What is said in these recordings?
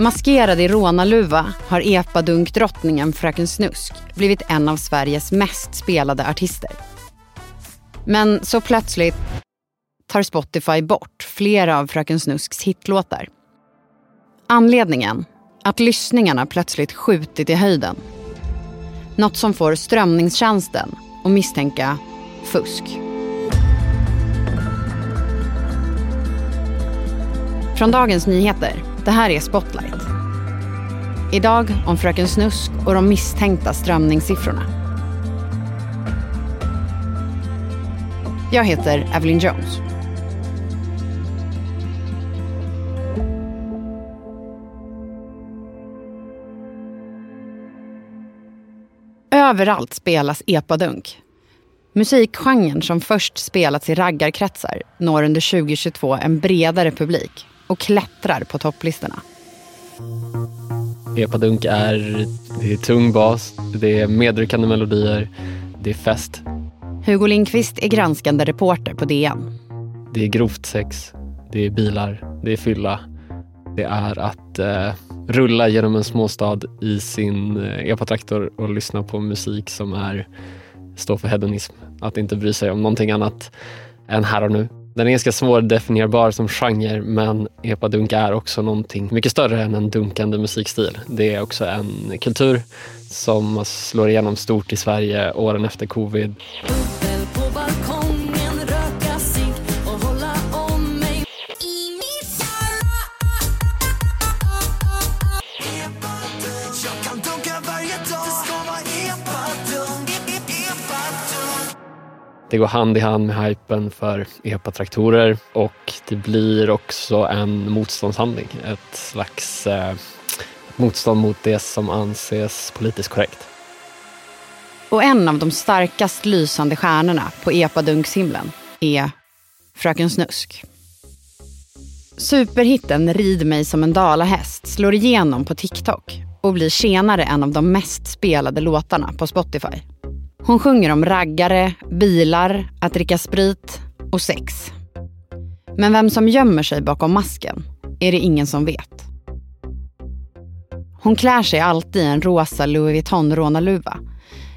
Maskerad i rånarluva har epadunkdrottningen Fröken Snusk blivit en av Sveriges mest spelade artister. Men så plötsligt tar Spotify bort flera av Fröken Snusks hitlåtar. Anledningen? Att lyssningarna plötsligt skjutit i höjden. Något som får strömningstjänsten att misstänka fusk. Från Dagens Nyheter, det här är Spotlight. Idag om Fröken Snusk och de misstänkta strömningssiffrorna. Jag heter Evelyn Jones. Överallt spelas epadunk. Musikgenren som först spelats i raggarkretsar når under 2022 en bredare publik och klättrar på topplistorna. Epadunk är, det är tung bas, det är medryckande melodier, det är fest. Hugo Lindqvist är granskande reporter på DN. Det är grovt sex, det är bilar, det är fylla. Det är att eh, rulla genom en småstad i sin eh, epatraktor och lyssna på musik som är, står för hedonism. Att inte bry sig om någonting annat än här och nu. Den är ganska svårdefinierbar som genre men epadunk är också någonting mycket större än en dunkande musikstil. Det är också en kultur som slår igenom stort i Sverige åren efter covid. Det går hand i hand med hypen för epatraktorer och det blir också en motståndshandling. Ett slags eh, motstånd mot det som anses politiskt korrekt. Och en av de starkast lysande stjärnorna på epadunkshimlen är Fröken Snusk. Superhitten Rid mig som en dalahäst slår igenom på TikTok och blir senare en av de mest spelade låtarna på Spotify. Hon sjunger om raggare, bilar, att dricka sprit och sex. Men vem som gömmer sig bakom masken är det ingen som vet. Hon klär sig alltid i en rosa Louis Vuitton-rånarluva.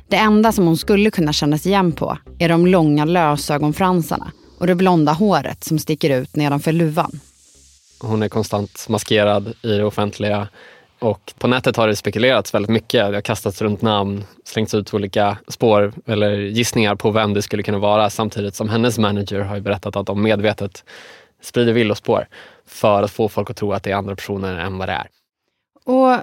Det enda som hon skulle kunna kännas igen på är de långa lösögonfransarna och det blonda håret som sticker ut nedanför luvan. Hon är konstant maskerad i det offentliga och på nätet har det spekulerats väldigt mycket. Det har kastats runt namn, slängts ut olika spår eller gissningar på vem det skulle kunna vara samtidigt som hennes manager har berättat att de medvetet sprider villospår för att få folk att tro att det är andra personer än vad det är. Och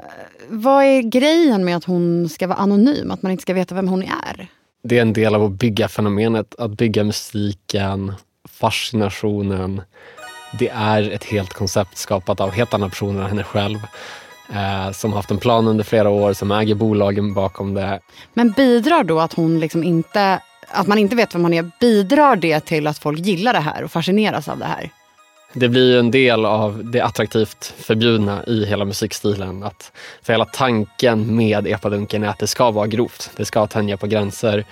vad är grejen med att hon ska vara anonym, att man inte ska veta vem hon är? Det är en del av att bygga fenomenet, att bygga musiken, fascinationen. Det är ett helt koncept skapat av helt andra personer än henne själv eh, som haft en plan under flera år, som äger bolagen bakom det. Men bidrar då att hon liksom inte, att man inte vet vem hon är, bidrar det till att folk gillar det här och fascineras av det här? Det blir ju en del av det attraktivt förbjudna i hela musikstilen. Att, för hela tanken med epadunken är att det ska vara grovt. Det ska tänja på gränser.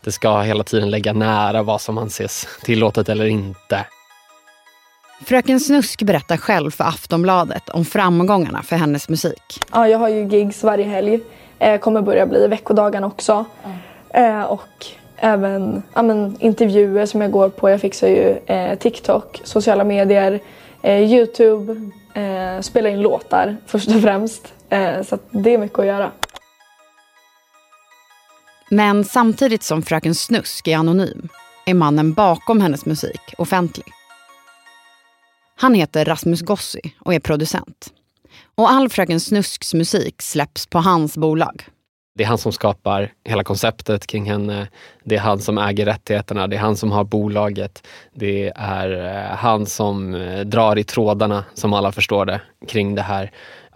Det ska hela tiden lägga nära vad som anses tillåtet eller inte. Fröken Snusk berättar själv för Aftonbladet om framgångarna för hennes musik. Ja, jag har ju gigs varje helg. Eh, kommer börja bli veckodagarna också. Mm. Eh, och även ja, men, intervjuer som jag går på. Jag fixar ju eh, TikTok, sociala medier, eh, Youtube, eh, spelar in låtar först och främst. Eh, så det är mycket att göra. Men samtidigt som Fröken Snusk är anonym är mannen bakom hennes musik offentlig. Han heter Rasmus Gossi och är producent. Och all Fröken Snusks musik släpps på hans bolag. Det är han som skapar hela konceptet kring henne. Det är han som äger rättigheterna. Det är han som har bolaget. Det är eh, han som eh, drar i trådarna, som alla förstår det, kring det här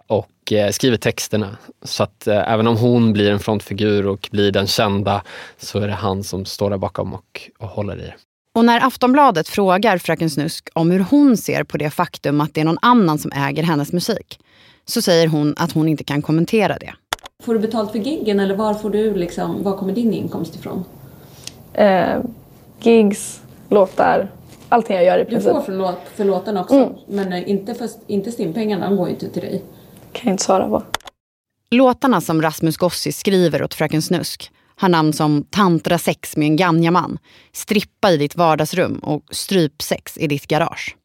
och eh, skriver texterna. Så att även om hon blir en frontfigur och blir den kända så är det han som står där bakom och, och håller i det. Och när Aftonbladet frågar Fröken Snusk om hur hon ser på det faktum att det är någon annan som äger hennes musik så säger hon att hon inte kan kommentera det. Får du betalt för giggen eller var, får du liksom, var kommer din inkomst ifrån? Eh, gigs, låtar, allting jag gör i princip. Du får för, låt, för låtarna också, mm. men inte, för, inte stimpengarna, de går ju inte till dig. kan jag inte svara på. Låtarna som Rasmus Gossi skriver åt Fröken Snusk har namn som Tantra sex med en ganjaman, Strippa i ditt vardagsrum och Strypsex i ditt garage.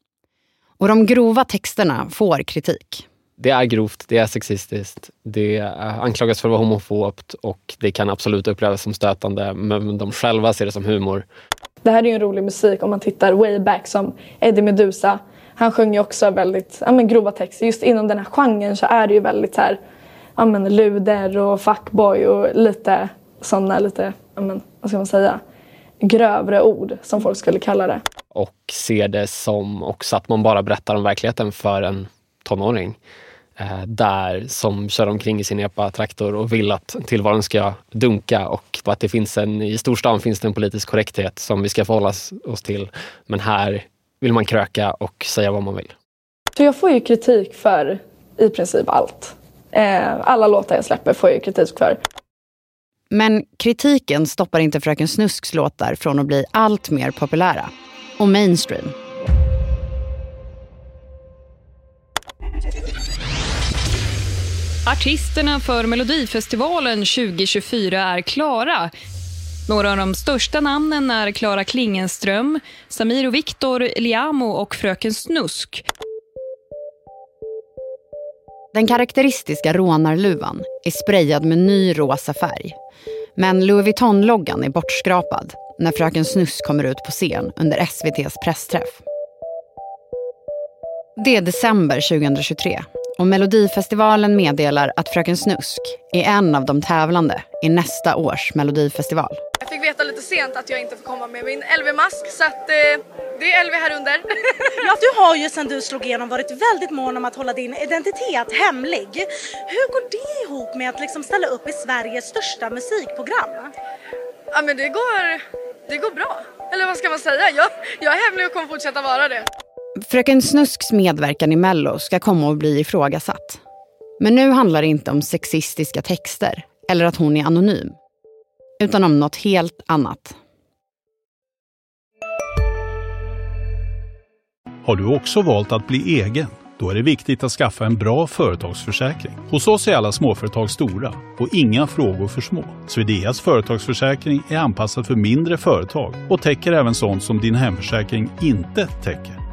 Och de grova texterna får kritik. Det är grovt, det är sexistiskt, det anklagas för att vara homofobt och det kan absolut upplevas som stötande men de själva ser det som humor. Det här är ju en rolig musik om man tittar way back som Eddie Meduza. Han sjöng ju också väldigt ja, men grova texter. Just inom den här genren så är det ju väldigt så här, ja, men luder och fuckboy och lite sådana lite, men, vad ska man säga, grövre ord som folk skulle kalla det. Och ser det som också att man bara berättar om verkligheten för en tonåring eh, där som kör omkring i sin epa-traktor och vill att tillvaron ska dunka och att det finns en, i storstan finns det en politisk korrekthet som vi ska förhålla oss till. Men här vill man kröka och säga vad man vill. Så jag får ju kritik för i princip allt. Eh, alla låtar jag släpper får jag kritik för. Men kritiken stoppar inte Fröken Snusks låtar från att bli allt mer populära och mainstream. Artisterna för Melodifestivalen 2024 är klara. Några av de största namnen är Klara Klingenström, Samir och Viktor Liamo och Fröken Snusk. Den karaktäristiska rånarluvan är sprayad med ny rosa färg. Men Louis Vuitton-loggan är bortskrapad när Fröken Snusk kommer ut på scen under SVTs pressträff. Det är december 2023 och Melodifestivalen meddelar att Fröken Snusk är en av de tävlande i nästa års Melodifestival. Jag fick veta lite sent att jag inte får komma med min LV-mask så att eh, det är LV här under. ja, du har ju sedan du slog igenom varit väldigt mån om att hålla din identitet hemlig. Hur går det ihop med att liksom ställa upp i Sveriges största musikprogram? Ja men det går, det går bra. Eller vad ska man säga? Jag, jag är hemlig och kommer fortsätta vara det. Fröken Snusks medverkan i Mello ska komma att bli ifrågasatt. Men nu handlar det inte om sexistiska texter eller att hon är anonym. Utan om något helt annat. Har du också valt att bli egen? Då är det viktigt att skaffa en bra företagsförsäkring. Hos oss är alla småföretag stora och inga frågor för små. Swedeas företagsförsäkring är anpassad för mindre företag och täcker även sånt som din hemförsäkring inte täcker.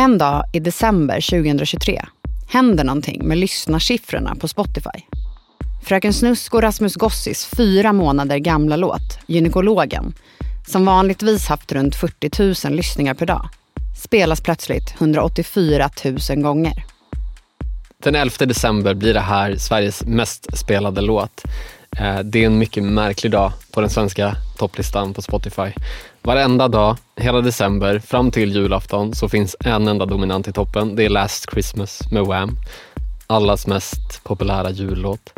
En dag i december 2023 händer någonting med lyssnarsiffrorna på Spotify. Fröken Snusk och Rasmus Gossis fyra månader gamla låt Gynekologen, som vanligtvis haft runt 40 000 lyssningar per dag, spelas plötsligt 184 000 gånger. Den 11 december blir det här Sveriges mest spelade låt. Eh, det är en mycket märklig dag på den svenska topplistan på Spotify. Varenda dag, hela december, fram till julafton så finns en enda dominant i toppen. Det är Last Christmas med Wham. Allas mest populära jullåt.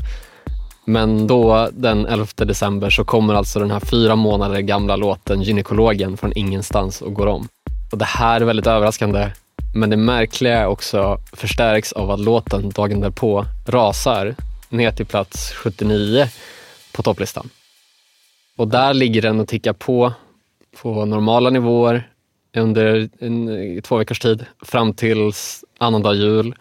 Men då den 11 december så kommer alltså den här fyra månader gamla låten Gynekologen från ingenstans och går om. Och det här är väldigt överraskande. Men det märkliga också förstärks av att låten dagen därpå rasar ner till plats 79 på topplistan. Och där ligger den och tickar på på normala nivåer under en, två veckors tid fram till annandag jul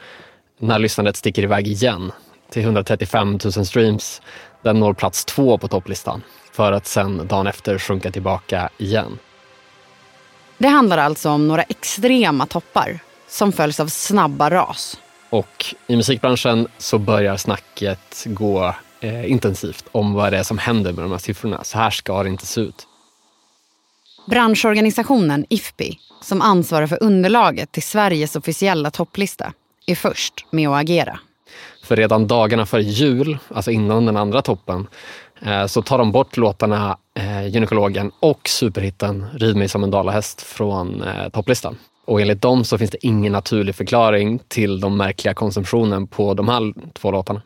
när lyssnandet sticker iväg igen till 135 000 streams. Den når plats två på topplistan för att sen dagen efter sjunka tillbaka igen. Det handlar alltså om några extrema toppar som följs av snabba ras. Och i musikbranschen så börjar snacket gå eh, intensivt om vad det är som händer med de här siffrorna. Så här ska det inte se ut. Branschorganisationen IFPI, som ansvarar för underlaget till Sveriges officiella topplista, är först med att agera. För redan dagarna före jul, alltså innan den andra toppen, eh, så tar de bort låtarna eh, Gynekologen och superhitten Rid mig som en dalahäst från eh, topplistan. Och enligt dem så finns det ingen naturlig förklaring till de märkliga konsumtionen på de här två låtarna.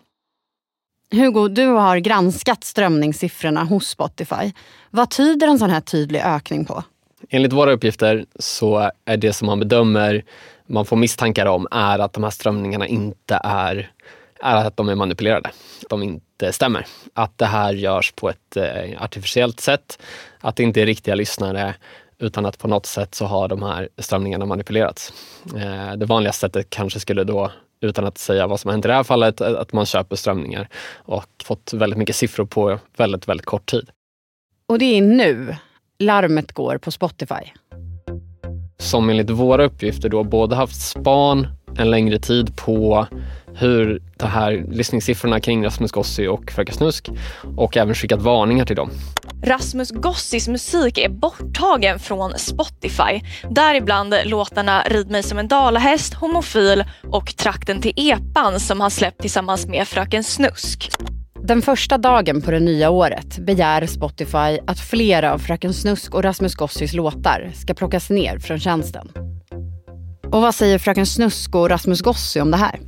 Hugo, du har granskat strömningssiffrorna hos Spotify. Vad tyder en sån här tydlig ökning på? Enligt våra uppgifter så är det som man bedömer, man får misstankar om, är att de här strömningarna inte är, är att de är manipulerade. Att de inte stämmer. Att det här görs på ett eh, artificiellt sätt. Att det inte är riktiga lyssnare utan att på något sätt så har de här strömningarna manipulerats. Eh, det vanligaste sättet kanske skulle då utan att säga vad som har hänt i det här fallet, att man köper strömningar och fått väldigt mycket siffror på väldigt, väldigt kort tid. Och det är nu larmet går på Spotify. Som enligt våra uppgifter då både haft span en längre tid på hur de här lyssningssiffrorna kring Rasmus Gossi och Fröken Snusk och även skickat varningar till dem. Rasmus Gossis musik är borttagen från Spotify. Däribland låtarna Rid mig som en dalahäst, Homofil och Trakten till epan som han släppt tillsammans med Fröken Snusk. Den första dagen på det nya året begär Spotify att flera av Fröken Snusk och Rasmus Gossis låtar ska plockas ner från tjänsten. Och vad säger Fröken Snusk och Rasmus Gossi om det här?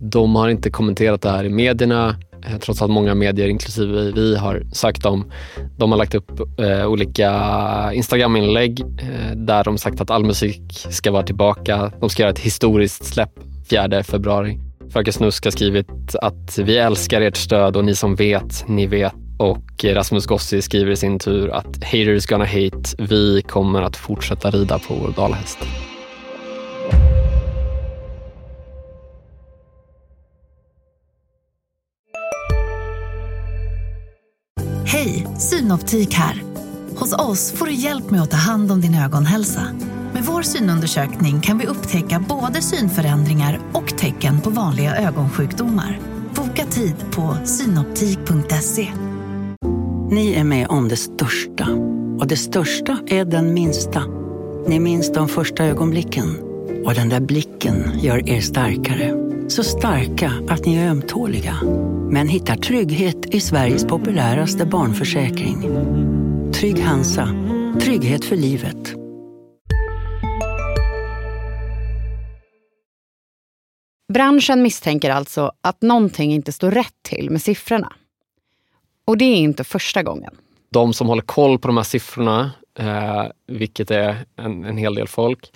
De har inte kommenterat det här i medierna eh, trots att många medier, inklusive vi, har sagt dem. De har lagt upp eh, olika Instagram-inlägg eh, där de sagt att all musik ska vara tillbaka. De ska göra ett historiskt släpp 4 februari. Fröken Snusk har skrivit att vi älskar ert stöd och ni som vet, ni vet. Och Rasmus Gossi skriver i sin tur att haters gonna hate. Vi kommer att fortsätta rida på vår dalahäst. Synoptik här. Hos oss får du hjälp med att ta hand om din ögonhälsa. Med vår synundersökning kan vi upptäcka både synförändringar och tecken på vanliga ögonsjukdomar. Boka tid på synoptik.se. Ni är med om det största. Och det största är den minsta. Ni minns de första ögonblicken. Och den där blicken gör er starkare. Så starka att ni är ömtåliga. Men hittar trygghet i Sveriges populäraste barnförsäkring. Trygg Hansa. Trygghet för livet. Branschen misstänker alltså att någonting inte står rätt till med siffrorna. Och det är inte första gången. De som håller koll på de här siffrorna, eh, vilket är en, en hel del folk,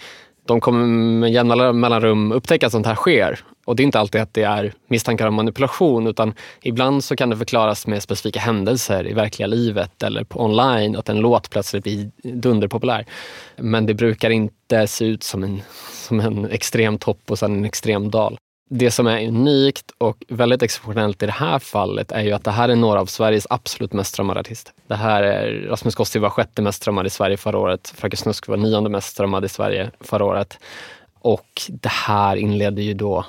de kommer med jämna mellanrum upptäcka att sånt här sker. Och det är inte alltid att det är misstankar om manipulation utan ibland så kan det förklaras med specifika händelser i verkliga livet eller på online, att en låt plötsligt blir dunderpopulär. Men det brukar inte se ut som en, som en extrem topp och sen en extrem dal. Det som är unikt och väldigt exceptionellt i det här fallet är ju att det här är några av Sveriges absolut mest strömmade artister. Det här är, Rasmus Kosti var sjätte mest strömmad i Sverige förra året. Fröken Snusk var nionde mest strömmad i Sverige förra året. Och det här inledde ju då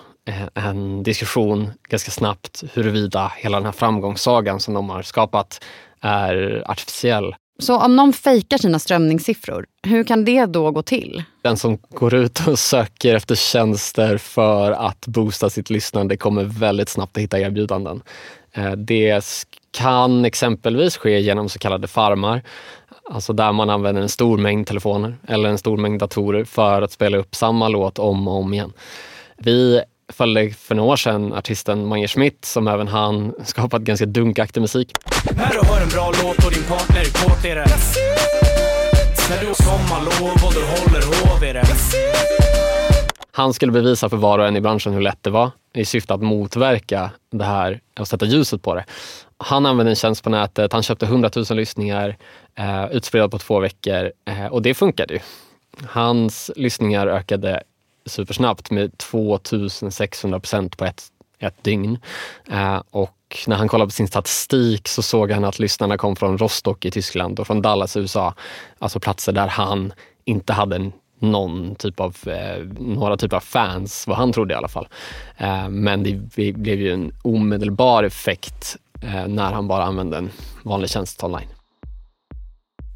en diskussion ganska snabbt huruvida hela den här framgångssagan som de har skapat är artificiell. Så om någon fejkar sina strömningssiffror, hur kan det då gå till? Den som går ut och söker efter tjänster för att boosta sitt lyssnande kommer väldigt snabbt att hitta erbjudanden. Eh, det kan exempelvis ske genom så kallade farmar. Alltså där man använder en stor mängd telefoner eller en stor mängd datorer för att spela upp samma låt om och om igen. Vi följde för några år sedan artisten Mange Schmidt som även han skapat ganska dunkaktig musik. När du hör en bra låt och din partner är kåt är det När du har sommarlov och du håller hov är det Han skulle bevisa för var och en i branschen hur lätt det var i syfte att motverka det här och sätta ljuset på det. Han använde en tjänst på nätet, han köpte 100 000 lyssningar eh, utspritt på två veckor eh, och det funkade ju. Hans lyssningar ökade supersnabbt med 2600 procent på ett, ett dygn. Eh, och när han kollade på sin statistik så såg han att lyssnarna kom från Rostock i Tyskland och från Dallas i USA. Alltså platser där han inte hade någon typ av, eh, några typer av fans, vad han trodde i alla fall. Eh, men det, det blev ju en omedelbar effekt eh, när han bara använde en vanlig tjänst online.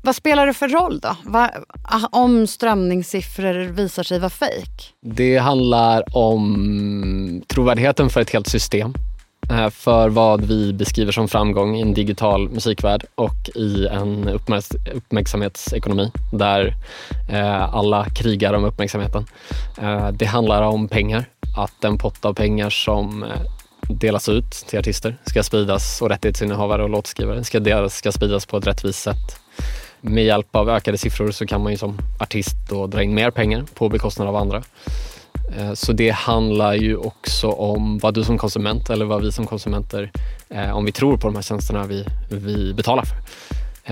Vad spelar det för roll då? Va, ah, om strömningssiffror visar sig vara fejk? Det handlar om trovärdigheten för ett helt system. Eh, för vad vi beskriver som framgång i en digital musikvärld och i en uppmärksamhetsekonomi där eh, alla krigar om uppmärksamheten. Eh, det handlar om pengar. Att den pott av pengar som eh, delas ut till artister, ska spridas och rättighetsinnehavare och låtskrivare ska, delas, ska spridas på ett rättvist sätt. Med hjälp av ökade siffror så kan man ju som artist då dra in mer pengar på bekostnad av andra. Eh, så det handlar ju också om vad du som konsument eller vad vi som konsumenter, eh, om vi tror på de här tjänsterna vi, vi betalar för.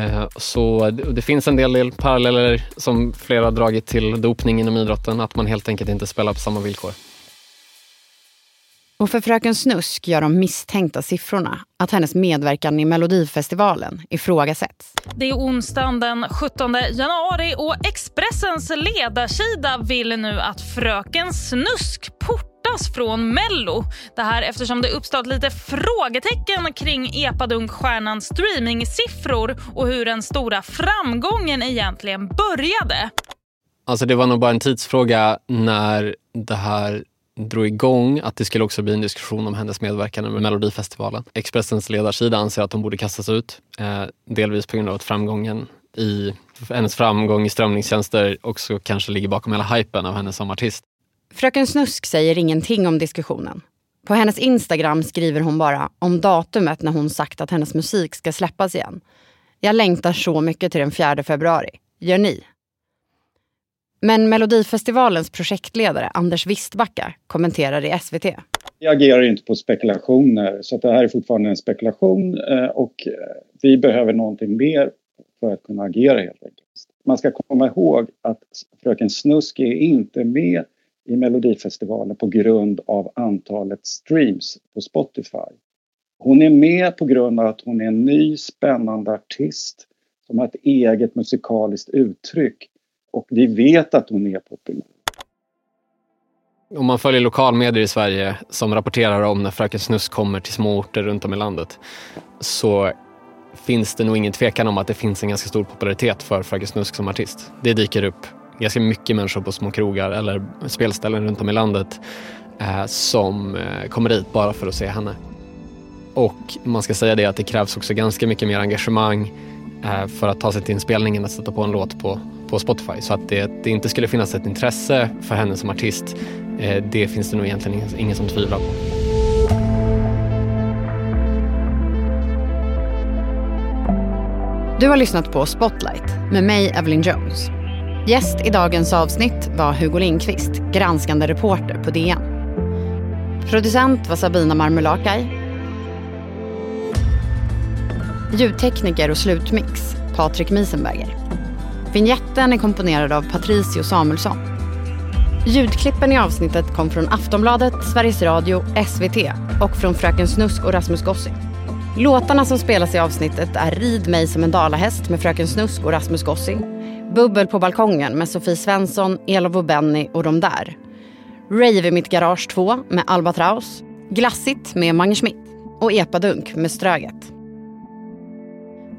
Eh, så det finns en del, del paralleller som flera har dragit till dopning inom idrotten, att man helt enkelt inte spelar på samma villkor. Och för Fröken Snusk gör de misstänkta siffrorna att hennes medverkan i Melodifestivalen ifrågasätts. Det är onsdagen den 17 januari och Expressens ledarsida vill nu att Fröken Snusk portas från Mello. Det här eftersom det uppstått lite frågetecken kring epadunk-stjärnans streamingsiffror och hur den stora framgången egentligen började. Alltså det var nog bara en tidsfråga när det här drog igång att det skulle också bli en diskussion om hennes medverkan med Melodifestivalen. Expressens ledarsida anser att hon borde kastas ut. Eh, delvis på grund av att framgången i, hennes framgång i strömningstjänster också kanske ligger bakom hela hypen av henne som artist. Fröken Snusk säger ingenting om diskussionen. På hennes Instagram skriver hon bara om datumet när hon sagt att hennes musik ska släppas igen. Jag längtar så mycket till den 4 februari. Gör ni? Men Melodifestivalens projektledare Anders Wistbacka kommenterar i SVT. Jag agerar inte på spekulationer, så det här är fortfarande en spekulation eh, och eh, vi behöver någonting mer för att kunna agera helt enkelt. Man ska komma ihåg att Fröken Snusk är inte med i Melodifestivalen på grund av antalet streams på Spotify. Hon är med på grund av att hon är en ny spännande artist som har ett eget musikaliskt uttryck och vi vet att hon är populär. Om man följer lokalmedier i Sverige som rapporterar om när Fröken Snusk kommer till små orter runt om i landet så finns det nog ingen tvekan om att det finns en ganska stor popularitet för Fröken Snusk som artist. Det dyker upp ganska mycket människor på små krogar eller spelställen runt om i landet eh, som eh, kommer dit bara för att se henne. Och man ska säga det att det krävs också ganska mycket mer engagemang eh, för att ta sig till inspelningen att sätta på en låt på på Spotify. Så att det, det inte skulle finnas ett intresse för henne som artist, eh, det finns det nog egentligen ingen, ingen som tvivlar på. Du har lyssnat på Spotlight med mig, Evelyn Jones. Gäst i dagens avsnitt var Hugo Lindqvist, granskande reporter på DN. Producent var Sabina Marmulakai. Ljudtekniker och slutmix, Patrik Miesenberger. Vinjetten är komponerad av Patricio Samuelsson. Ljudklippen i avsnittet kom från Aftonbladet, Sveriges Radio, SVT och från Fröken Snusk och Rasmus Gossi. Låtarna som spelas i avsnittet är Rid mig som en dalahäst med Fröken Snusk och Rasmus Gossi. Bubbel på balkongen med Sofie Svensson, Elof och Benny och de där. Rave i mitt garage 2 med Albatraus. Glassigt med Mange Schmidt. Och Epadunk med Ströget.